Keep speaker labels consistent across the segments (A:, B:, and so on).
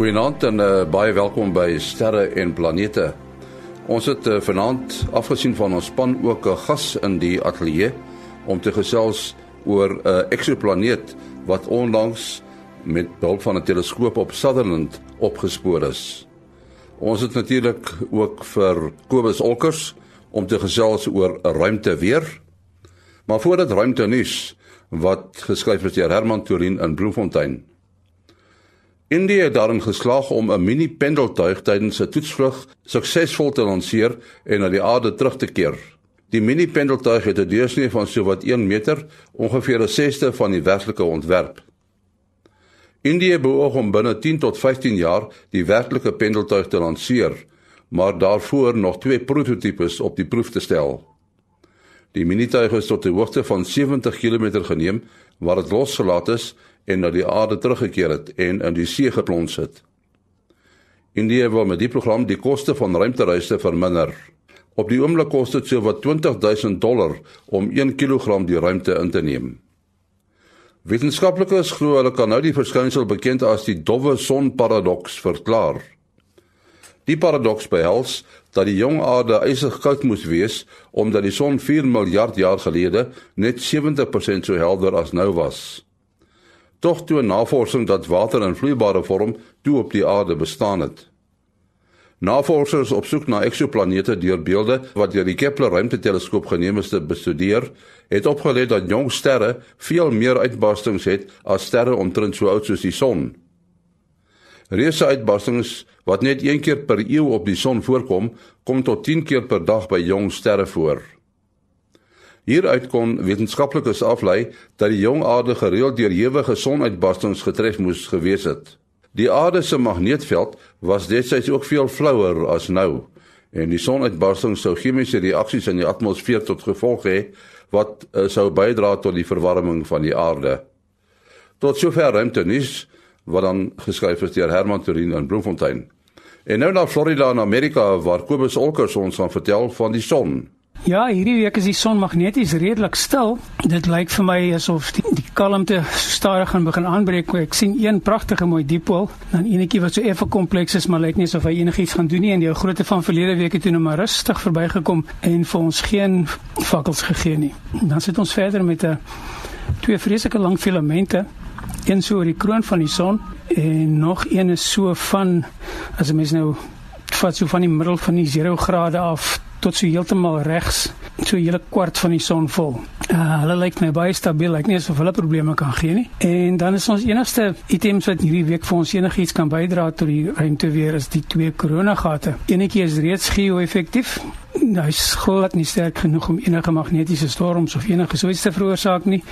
A: Goeienaand en uh, baie welkom by Sterre en Planete. Ons het uh, vanaand afgesien van ons span ook 'n gas in die ateljee om te gesels oor 'n uh, eksoplaneet wat onlangs met hulp van 'n teleskoop op Sutherland opgespoor is. Ons het natuurlik ook vir Kobus Olkers om te gesels oor ruimte weer. Maar voordat ruimte nuus wat geskryf is deur Herman Turin in Bloemfontein. India het daarin geslaag om 'n mini pendeltuig tydens 'n toetsvlug suksesvol te lanseer en na die aarde terug te keer. Die mini pendeltuig het 'n deursnee van sowat 1 meter, ongeveer 'n sesde van die werklike ontwerp. India beoog om binne 10 tot 15 jaar die werklike pendeltuig te lanseer, maar daarvoor nog twee prototipes op die proef te stel. Die minituig is tot 'n hoogte van 70 km geneem waar dit losgelaat is en na die aarde teruggekeer het en in die see geplons het. India wil met die program die koste van ruimtereise verminder. Op die oomblik kos dit sowat 20000 dollar om 1 kg die ruimte in te neem. Wetenskaplikes glo hulle kan nou die verskynsel bekend as die dowwe sonparadoks verklaar. Die paradoks behels dat die jong aarde ysig koud moes wees omdat die son 4 miljard jaar gelede net 70% so helder as nou was. Tog toe navorsing dat water in vloeibare vorm toe op die aarde bestaan het. Navorsers op soek na eksoplanete deur beelde wat deur die Kepler ruimteteleskoop geneem is te bestudeer, het opgelê dat jong sterre veel meer uitbarstings het as sterre omtrent so oud soos die son. Reuse uitbarstings wat net een keer per eeu op die son voorkom, kom tot 10 keer per dag by jong sterre voor. Hieruit kon wetenskaplikes aflei dat die jong aarde gereeld deur ewige sonuitbarstings getref moes gewees het. Die aarde se magneetveld was destyds ook veel flouer as nou en die sonuitbarstings sou chemiese reaksies in die atmosfeer tot gevolg hê wat uh, sou bydra tot die verwarming van die aarde. Tot sover ruimte nuus wat dan geskryf is deur Herman Turin in Bloemfontein. En nou na Florida in Amerika waar Kobus Olkers ons gaan vertel van die son.
B: Ja, hierdie week is die son magneties redelik stil. Dit lyk vir my asof die, die kalmte stadig gaan begin aanbreek. Ek sien een pragtige mooi dipool, dan enetjie wat so effe kompleks is, maar lyk nie asof hy enigiets gaan doen nie en die grootte van verlede week het toe nou maar rustig verbygekom en vir ons geen vakkels gegee nie. Dan sit ons verder met 'n twee vreeslike lang filamente, een so oor die kroon van die son en nog een is so van as 'n mens nou vat so van die middel van die 0 grade af tot so heeltemal regs, so hele kwart van die son vol. Uh, hulle lyk my baie stabiel, lyk nie asof hulle probleme kan gee nie. En dan is ons enigste items wat hierdie week vir ons enigiets kan bydra tot die ruimte weer is die twee koronagate. Eenetjie is reeds geo-effektief. Hy's glad nie sterk genoeg om enige magnetiese storms of enige so iets te veroorsaak nie.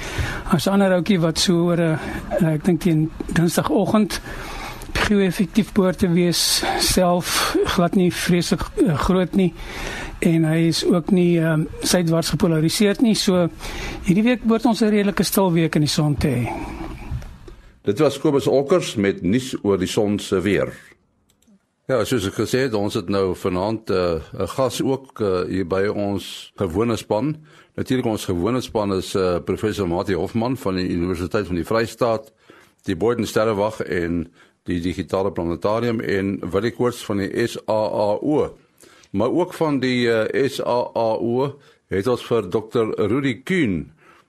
B: As ander ouetjie wat so oor 'n uh, ek dink teen Dinsdagoggend geo-effektief behoort te wees self glad nie vreeslik uh, groot nie en hy is ook nie ehm um, suidwaarts gepolariseerd nie. So hierdie week behoort ons 'n redelike stil week in die son te hê.
A: Dit was Kobus Olkers met nuus oor die son se weer. Ja, soos ek gesê het, ons het nou vanaand eh, 'n uh, gas ook uh, hier by ons gewone span. Natuurlik ons gewone span is uh, professor Mati Hofman van die Universiteit van die Vrystaat, die Boden Sterrewag en die digitale planetarium en Willie Koorts van die SAAO maar ook van die uh, eh, SAAO het ons vir Dr. Rudy Kuhn.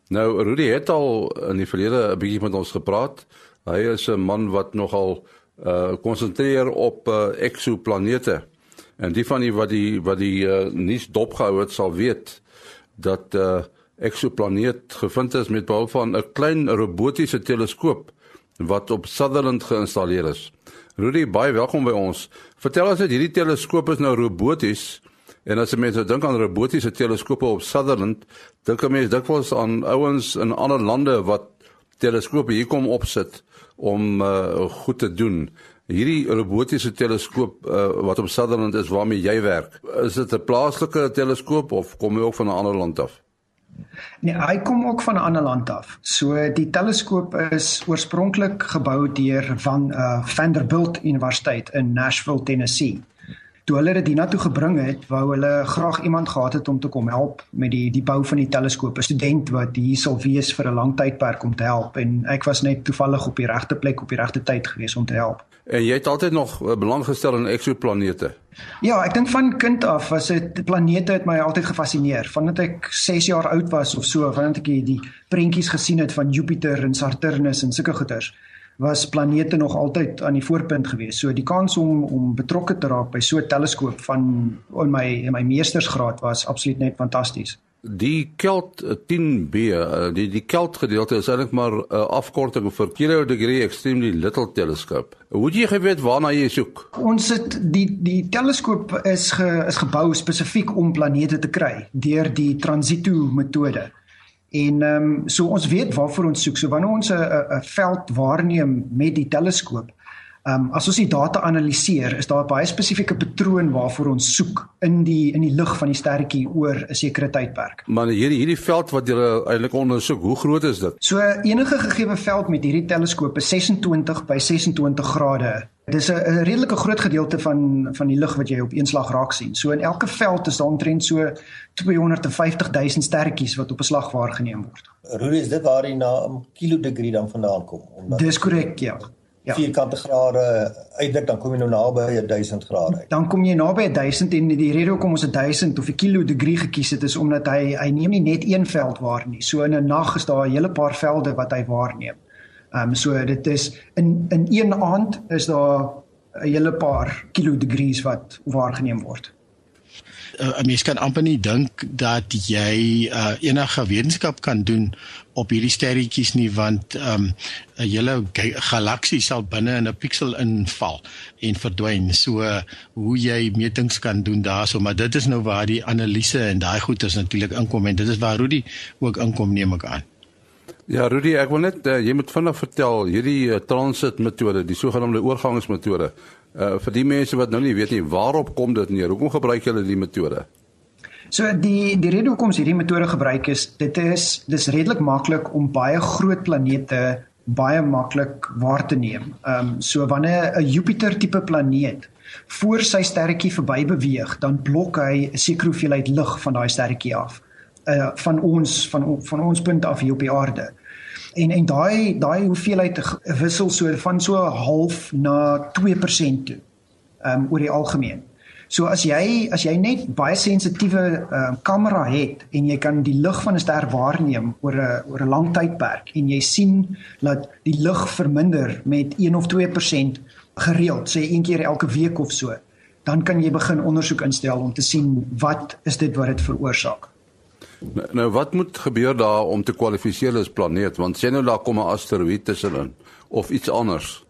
A: Nou Rudy het al in die verlede 'n bietjie met ons gepraat. Hy is 'n man wat nogal uh konsentreer op uh, eksoplanete. En die van die wat die wat die uh, nuus dopgehou het sal weet dat uh eksoplaneet gevind is met behulp van 'n klein robotiese teleskoop wat op Sutherland geïnstalleer is. Rudy, baie welkom by ons. Vertel ons net hierdie teleskoop is nou roboties en as jy mense dink aan robotiese teleskope op Sutherland, dink jy mense dikwels aan ouens in ander lande wat teleskope hier kom opsit om uh, goed te doen. Hierdie robotiese teleskoop uh, wat op Sutherland is waarmee jy werk, is dit 'n plaaslike teleskoop of kom hy ook van 'n ander land af?
C: Nee, hy kom ook van 'n ander land af. So die teleskoop is oorspronklik gebou deur van uh, Vanderbilt Universiteit in Nashville, Tennessee. Toe hulle dit hiernatoe gebring het, wou hulle graag iemand gehad het om te kom help met die die bou van die teleskoop, 'n student wat hier sal wees vir 'n lang tydperk om te help en ek was net toevallig op die regte plek op die regte tyd gewees om te help.
A: En jy het altyd nog eh, belang gestel in eksoplanete.
C: Ja, ek dink van kind af was dit planete het my altyd gefassineer. Vandat ek 6 jaar oud was of so, vandat ek die prentjies gesien het van Jupiter en Saturnus en sulke goeters was planete nog altyd aan die voorpunt gewees. So die kans om om betrokke te raak by so 'n teleskoop van in my in my meestersgraad was absoluut net fantasties.
A: Die Kelt 10B, eh, die die Kelt gedeelte is eintlik maar 'n uh, afkorting vir Kilo Degree Extremely Little Telescope. Hoe jy geweet waarna jy soek?
C: Ons het die die teleskoop is ge, is gebou spesifiek om planete te kry deur die transito metode. En ehm um, so ons weet waarvoor ons soek. So wanneer ons 'n 'n veld waarneem met die teleskoop, ehm um, as ons die data analiseer, is daar 'n baie spesifieke patroon waarvoor ons soek in die in die lig van die sterretjie oor 'n sekere tydperk.
A: Maar hierdie hierdie veld wat jy eintlik ondersoek, hoe groot is dit?
C: So enige gegee veld met hierdie teleskoop is 26 by 26 grade Dis 'n redelike groot gedeelte van van die lig wat jy op een slag raak sien. So in elke veld is daar omtrent so 250 000 sterretjies wat op 'n slag waargeneem word.
D: Rudy, is dit waar jy na 'n kilo degree dan vandaan kom?
C: Omdat Dis korrek, ja.
D: Ja. Vierkante grade uitdruk dan kom jy nou naby 1000 grade uit.
C: Dan kom jy naby 1000 en die rede hoekom ons 1000 of 'n kilo degree gekies het is omdat hy hy neem nie net een veld waar nie. So in 'n nag is daar 'n hele paar velde wat hy waarneem. Ehm um, so dit is in in een aand is daar 'n hele paar kilo degrees wat waargeneem word.
E: Uh, 'n Mens kan amper nie dink dat jy uh, enige wetenskap kan doen op hierdie sterretjies nie want ehm, 'n um, hele galaksie sal binne in 'n piksel inval en verdwyn. So uh, hoe jy metings kan doen daarso, maar dit is nou waar die analise en daai goed is natuurlik inkom en dit is waar Rudy ook inkom neem ek aan.
A: Ja, Rudy, ek wil net uh, jy moet vinnig vertel hierdie uh, transit metode, die sogenaamde oorgangsmetode. Uh vir die mense wat nou nie weet nie, waarop kom dit neer? Hoekom gebruik julle die metode?
C: So die die rede hoekom hierdie metode gebruik is, dit is dis redelik maklik om baie groot planete baie maklik waar te neem. Ehm um, so wanneer 'n Jupiter tipe planeet voor sy sterretjie verby beweeg, dan blok hy 'n sekere hoeveelheid lig van daai sterretjie af. Uh van ons van van ons punt af hier op die aarde en en daai daai hoeveelheid wissel so van so half na 2% toe. Ehm um, oor die algemeen. So as jy as jy net baie sensitiewe ehm uh, kamera het en jy kan die lig van 'n ster waarneem oor 'n oor 'n lang tydperk en jy sien dat die lig verminder met 1 of 2% gereeld, sê een keer elke week of so, dan kan jy begin ondersoek instel om te sien wat is dit wat dit veroorsaak.
A: Nou, wat moet gebeur daar om te kwalifiseer as planeet want sien nou daar kom 'n asteroïde tussenin of iets anders.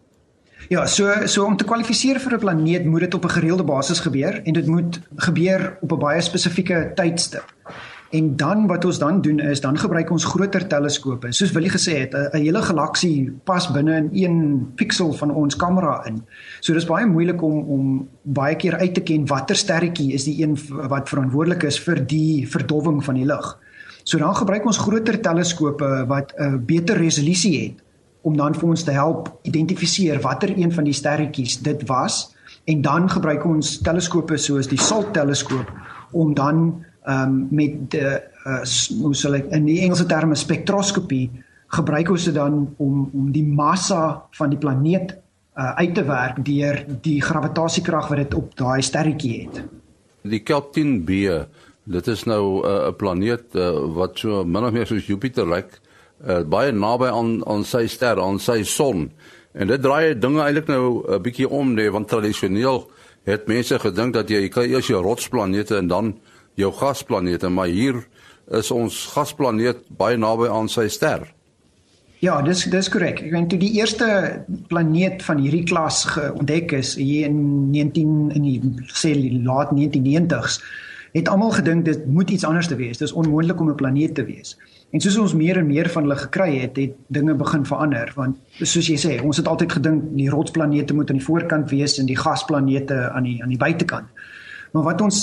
C: Ja, so so om te kwalifiseer vir 'n planeet moet dit op 'n gereelde basis gebeur en dit moet gebeur op 'n baie spesifieke tydstip. En dan wat ons dan doen is dan gebruik ons groter teleskope. Soos Willie gesê het, 'n hele galaksie pas binne in een piksel van ons kamera in. So dis baie moeilik om om baie keer uit te ken watter sterretjie is die een wat verantwoordelik is vir die verdowwing van die lig. So dan gebruik ons groter teleskope wat 'n beter resolusie het om dan vir ons te help identifiseer watter een van die sterretjies dit was en dan gebruik ons teleskope soos die SALT teleskoop om dan um, met die uh, hoe sal ek in die Engelse terme spektroskopie gebruik ons dit dan om om die massa van die planeet uh, uit te werk deur die gravitasiekrag wat dit op daai sterretjie het.
A: Die Kelp-10b, dit is nou uh, 'n uh, planeet uh, wat so min of meer soos Jupiter lyk, uh, baie naby aan aan sy ster, aan sy son. En dit draai dinge eintlik nou 'n uh, bietjie om, nee, want tradisioneel het mense gedink dat jy, jy kan eers jou rotsplanete en dan jou gasplanete, maar hier is ons gasplaneet baie naby aan sy ster.
C: Ja, dis dis korrek. Ek weet toe die eerste planeet van hierdie klas ontdek is hier in 19 in die sê laat 1990s, het almal gedink dit moet iets anders te wees. Dis onmoontlik om 'n planeet te wees. En soos ons meer en meer van hulle gekry het, het dinge begin verander want soos jy sê, ons het altyd gedink die rotsplanete moet aan die voorkant wees en die gasplanete aan die aan die buitekant. Maar wat ons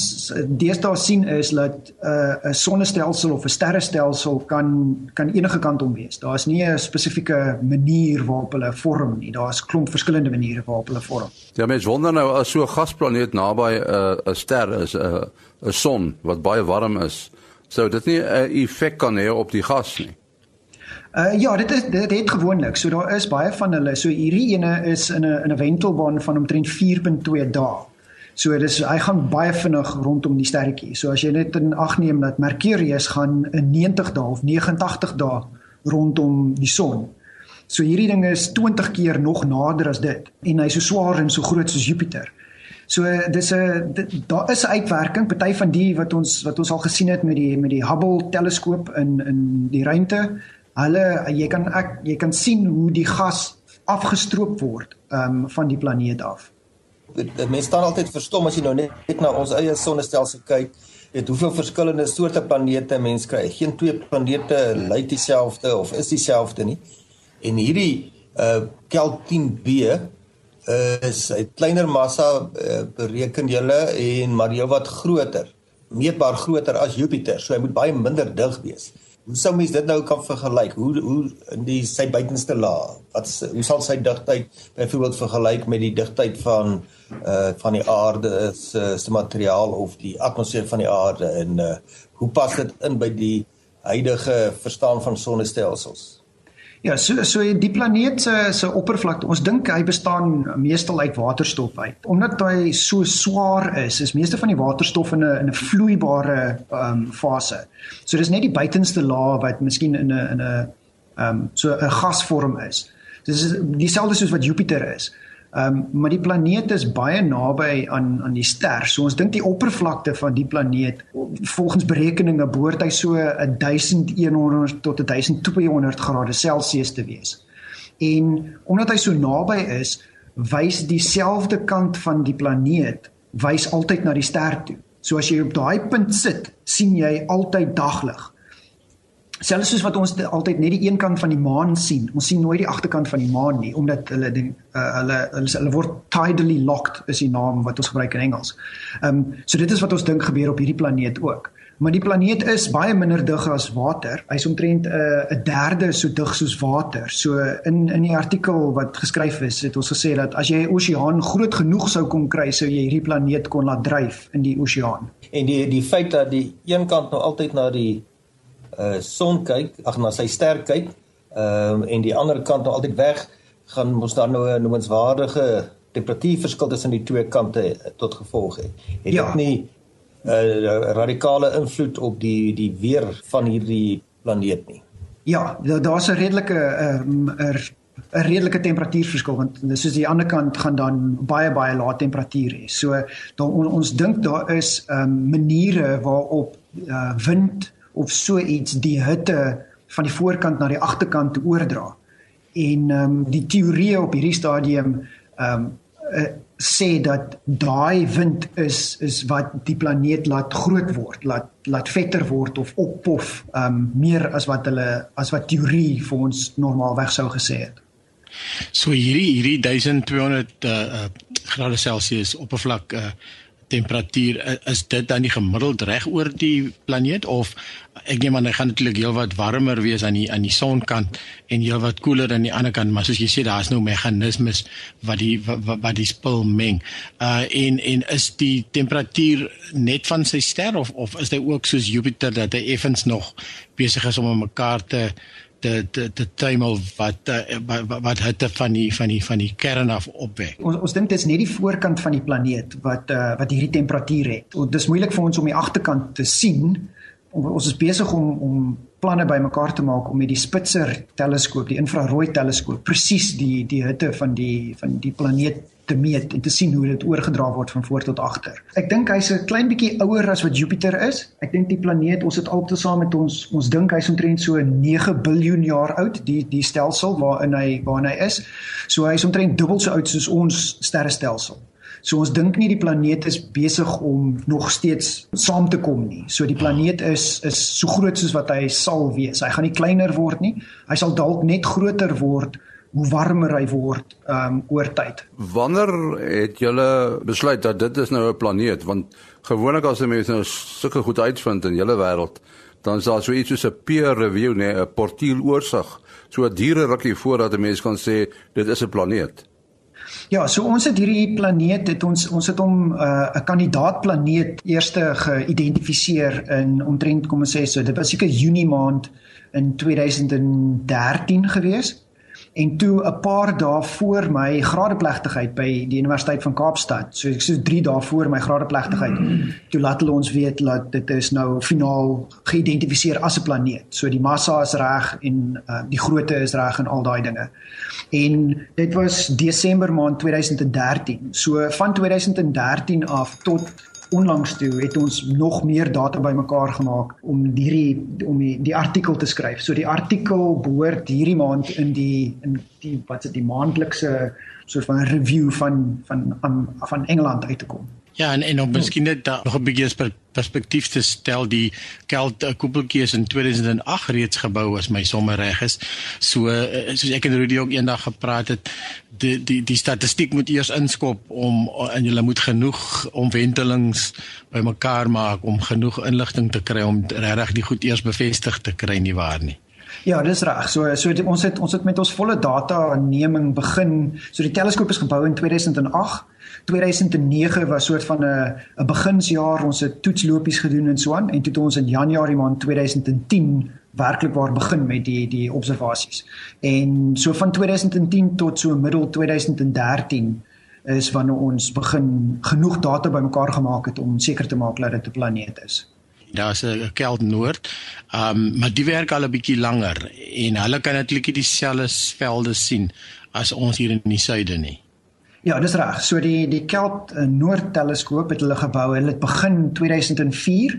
C: deesdae sien is dat 'n uh, 'n sonnestelsel of 'n sterrestelsel kan kan enige kant om wees. Daar is nie 'n spesifieke manier waarop hulle vorm nie. Daar is klomp verskillende maniere waarop hulle vorm.
A: Ja, mens wonder nou as so 'n gasplaneet naby 'n uh, 'n ster is 'n uh, 'n son wat baie warm is, sou dit nie 'n effek kan hê op die gas nie.
C: Uh ja, dit is dit het gewoonlik. So daar is baie van hulle. So hierdie ene is in 'n in 'n wentelbaan van omtrent 4.2 dae. So dis hy gaan baie vinnig rondom die sterretjie. So as jy net in ag neem dat Mercurius gaan in 90 dae of 89 dae rondom die son. So hierdie ding is 20 keer nog nader as dit en hy's so swaar en so groot soos Jupiter. So dis 'n daar is 'n uitwerking, party van die wat ons wat ons al gesien het met die met die Hubble teleskoop in in die ruimte hulle jy kan ek jy kan sien hoe die gas afgestroop word um van die planeet af.
D: Mense staan altyd verstom as jy nou net, na ons eie sonnestelsel kyk, weet hoeveel verskillende soorte planete mense kry. Geen twee planete lyk dieselfde of is dieselfde nie. En hierdie uh Kel 10b is 'n kleiner massa uh, bereken julle en maar jy wat groter, meetbaar groter as Jupiter, so hy moet baie minder dig wees. Hoe sou mens dit nou kan vergelyk? Hoe hoe in die sy buitenste laag? Wat hoe sal sy digtheid byvoorbeeld vergelyk met die digtheid van uh van die aarde se se materiaal of die atmosfeer van die aarde en uh hoe pas dit in by die huidige verstaan van sonnestelsels?
C: Ja, so so die planeet se se oppervlakte, ons dink hy bestaan meestal uit waterstof uit. Omdat hy so swaar is, is meeste van die waterstof in 'n in 'n vloeibare ehm um, fase. So dis net die buitenste laag wat miskien in 'n in 'n ehm um, so 'n gasvorm is. Dis dieselfde soos wat Jupiter is. Ehm um, maar die planeet is baie naby aan aan die ster. So ons dink die oppervlakte van die planeet volgens berekeninge behoort hy so 1100 tot 1200 grade Celsius te wees. En omdat hy so naby is, wys dieselfde kant van die planeet wys altyd na die ster toe. So as jy op daai punt sit, sien jy altyd daglig selfs soos wat ons altyd net die een kant van die maan sien. Ons sien nooit die agterkant van die maan nie omdat hulle die, uh, hulle hulle hulle word tidally locked is die naam wat ons gebruik in Engels. Ehm um, so dit is wat ons dink gebeur op hierdie planeet ook. Maar die planeet is baie minder dig as water. Hy's omtrent 'n uh, 'n derde so dig soos water. So in in die artikel wat geskryf is, het ons gesê dat as jy 'n oseaan groot genoeg sou kon kry, sou jy hierdie planeet kon laat dryf in die oseaan.
D: En die die feit dat die een kant nou altyd na die uh son kyk, ag na sy ster kyk, ehm uh, en die ander kant nou altyd weg, gaan ons dan nou 'n noemenswaardige temperatuurverskil tussen die twee kante tot gevolg hê. Het ja. dit nie 'n uh, radikale invloed op die die weer van hierdie planeet nie?
C: Ja, daar's 'n redelike ehm um, 'n redelike temperatuurverskil want soos die ander kant gaan dan baie baie lae temperatuur hê. So dan on, ons dink daar is ehm um, maniere waarop uh, wind of so iets die hitte van die voorkant na die agterkant te oordra. En ehm um, die teorie op hierdie stadium ehm um, uh, sê dat daai wind is is wat die planeet laat groot word, laat laat vetter word of oppof ehm um, meer as wat hulle as wat teorie vir ons normaalweg sou gesê het.
E: So hierdie hierdie 1200 uh, uh, grade Celsius oppervlak uh, temperatuur is dit dan die gemiddeld reg oor die planeet of ek neem aan hy gaan natuurlik heelwat warmer wees aan die aan die sonkant en heelwat koeler aan die ander kant maar soos jy sê daar's nou meganismes wat die wat, wat die spul meng. Uh en en is die temperatuur net van sy ster of of is dit ook soos Jupiter dat hy effens nog besig is om mekaar te te te te tuimel wat eh, wat wat hitte van die van die van die kern af opwek.
C: Ons ons dink dit is net die voorkant van die planeet wat uh, wat hierdie temperatuur het. Dit is moeilik vir ons om die agterkant te sien. Ons is besig om om planne bymekaar te maak om met die Spitzer teleskoop, die infrarooi teleskoop, presies die die hitte van die van die planeet te meet en te sien hoe dit oorgedra word van voor tot agter. Ek dink hy's 'n klein bietjie ouer as wat Jupiter is. Ek dink die planeet, ons het altesaam met ons ons dink hy's omtrent so 9 miljard jaar oud, die die stelsel waarin hy waarin hy is. So hy's omtrent dubbel so oud soos ons sterrestelsel. So ons dink nie die planeet is besig om nog steeds saam te kom nie. So die planeet is is so groot soos wat hy sal wees. Hy gaan nie kleiner word nie. Hy sal dalk net groter word hoe warmer hy word um oor tyd.
A: Wanneer het julle besluit dat dit is nou 'n planeet want gewoonlik as mense nou sulke goed uitvind in julle wêreld dan is daar so iets soos 'n peer review nee 'n portiel oorsig so 'n diere rukkie voordat 'n mens kan sê dit is 'n planeet.
C: Ja, so ons het hierdie planeet het ons ons het hom 'n uh, kandidaatplaneet eerste geïdentifiseer in omtrent kom ons sê so dit was seker Junie maand in 2013 gewees en toe 'n paar dae voor my gradeplegtigheid by die Universiteit van Kaapstad. So ek so 3 dae voor my gradeplegtigheid. Toe laat hulle ons weet dat dit is nou finaal geïdentifiseer as 'n planeet. So die massa is reg en uh, die grootte is reg en al daai dinge. En dit was Desember maand 2013. So van 2013 af tot onlangs toe het ons nog meer data bymekaar gemaak om hierdie om die, die artikel te skryf. So die artikel behoort hierdie maand in die in die wat is dit die maandelikse soort van review van van van van Engeland uit te kom.
E: Ja, en en om miskien net da, nog 'n bietjie perspektief te stel, die Kelt uh, koepeltjie is in 2008 reeds gebou as my somme reg is. So uh, soos ek en Rudy ook eendag gepraat het, die die die statistiek moet eers inskop om en jy moet genoeg omwentelings bymekaar maak om genoeg inligting te kry om regtig die goed eers bevestig te kry nie waar nie.
C: Ja, dis reg. So so die, ons het ons het met ons volle data aanneming begin. So die teleskoop is gebou in 2008 2009 was soort van 'n 'n beginsjaar. Ons het toetslopies gedoen en so aan en toe het ons in Januarie maand 2010 werklik waar begin met die die observasies. En so van 2010 tot so middel 2013 is wanneer ons begin genoeg data bymekaar gemaak het om seker te maak dat dit 'n planeet is.
E: Daar's 'n Keld Noord. Ehm um, maar die werk al 'n bietjie langer en hulle kan natuurlik nie dieselfde velde sien as ons hier in die suide nie.
C: Ja, dis reg. So die die Kelt uh, Noord teleskoop het hulle gebou. Hulle het begin 2004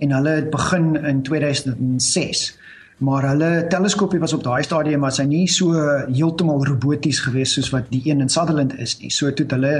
C: en hulle het begin in 2006 maar hulle teleskoopie was op daai stadium was hy nie so heeltemal roboties geweest soos wat die een in Sutherland is nie. So het hulle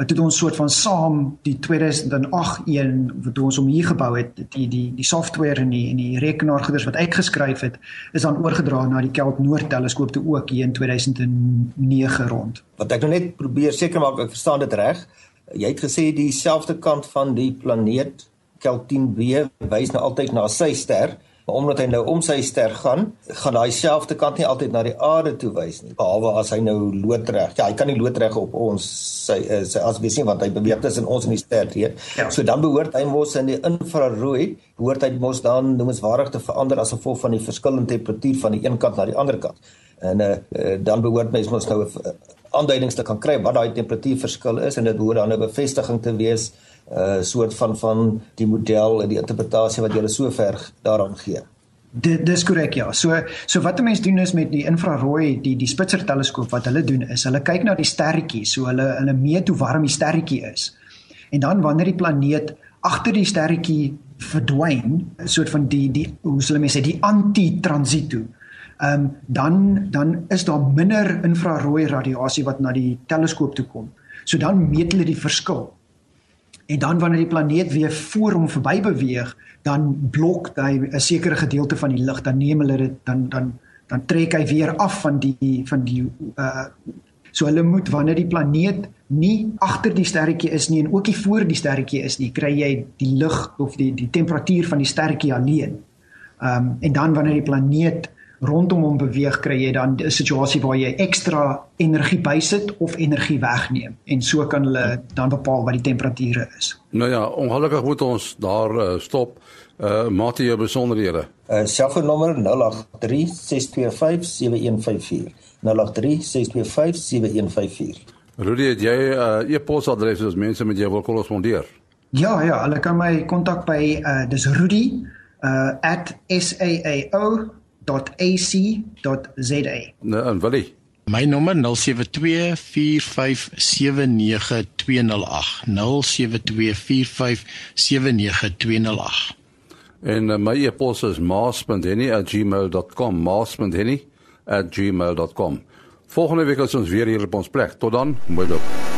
C: het ons soort van saam die 2008 een wat ons om hier gebou het, die die die software en die en die rekenaargoeders wat uitgeskryf het, is dan oorgedra na die Kelt Noord teleskoop toe ook hier in 2009 rond.
D: Wat ek nou net probeer seker maak ek verstaan dit reg. Jy het gesê dieselfde kant van die planeet Kelt 10b wys nou altyd na sy ster maar omdat hy nou om sy ster gaan, gaan daai selfde kant nie altyd na die aarde toe wys nie. Behalwe as hy nou loodreg. Ja, hy kan nie loodreg op ons sy eh, sy as wees nie want hy beweeg tussen ons en die ster hier. Ja. So dan behoort hy mos in die infrarooi, behoort hy mos dan noemenswaardig te verander as gevolg van die verskillende temperatuur van die een kant na die ander kant. En uh, dan behoort mens mos nou 'n aanduidings te kan kry wat daai temperatuurverskil is en dit behoort dan 'n bevestiging te wees uh, soort van van die model en die interpretasie wat jy sover daaraan gee.
C: Dit dis korrek ja. So so wat 'n mens doen is met die infrarooi die die Spitzer teleskoop wat hulle doen is hulle kyk na die sterretjie, so hulle hulle meet hoe warm die sterretjie is. En dan wanneer die planeet agter die sterretjie verdwyn, 'n soort van die die hoe sal mense sê die anti-transito. Ehm um, dan dan is daar minder infrarooi radiasie wat na die teleskoop toe kom. So dan meet hulle die verskil. En dan wanneer die planeet weer voor hom verby beweeg, dan blok hy 'n sekere gedeelte van die lig, dan neem hulle dit dan dan dan trek hy weer af van die van die uh so hulle moet wanneer die planeet nie agter die sterretjie is nie en ook nie voor die sterretjie is nie, kry jy die lig of die die temperatuur van die sterretjie alleen. Um en dan wanneer die planeet rondom hom beweeg kry jy dan 'n situasie waar jy ekstra energie bysit of energie wegneem en so kan hulle dan bepaal wat die temperature is.
A: Nou ja, ongelukkig moet ons daar uh, stop. Uh maak jy besonderhede.
D: Uh selfoonnommer 0836257154. 0836257154.
A: Rudy, het jy 'n uh, e-posadres as mense met jou wil korrespondeer?
C: Ja, ja, hulle kan my kontak by uh dis rudy uh @saao www.ac.za.
A: Nou, en Willie.
E: My nommer 0724579208. 0724579208.
A: En uh, my e-pos is maas.henny@gmail.com. maas.henny@gmail.com. Volgende week is ons weer hier op ons plek. Tot dan, mooi loop.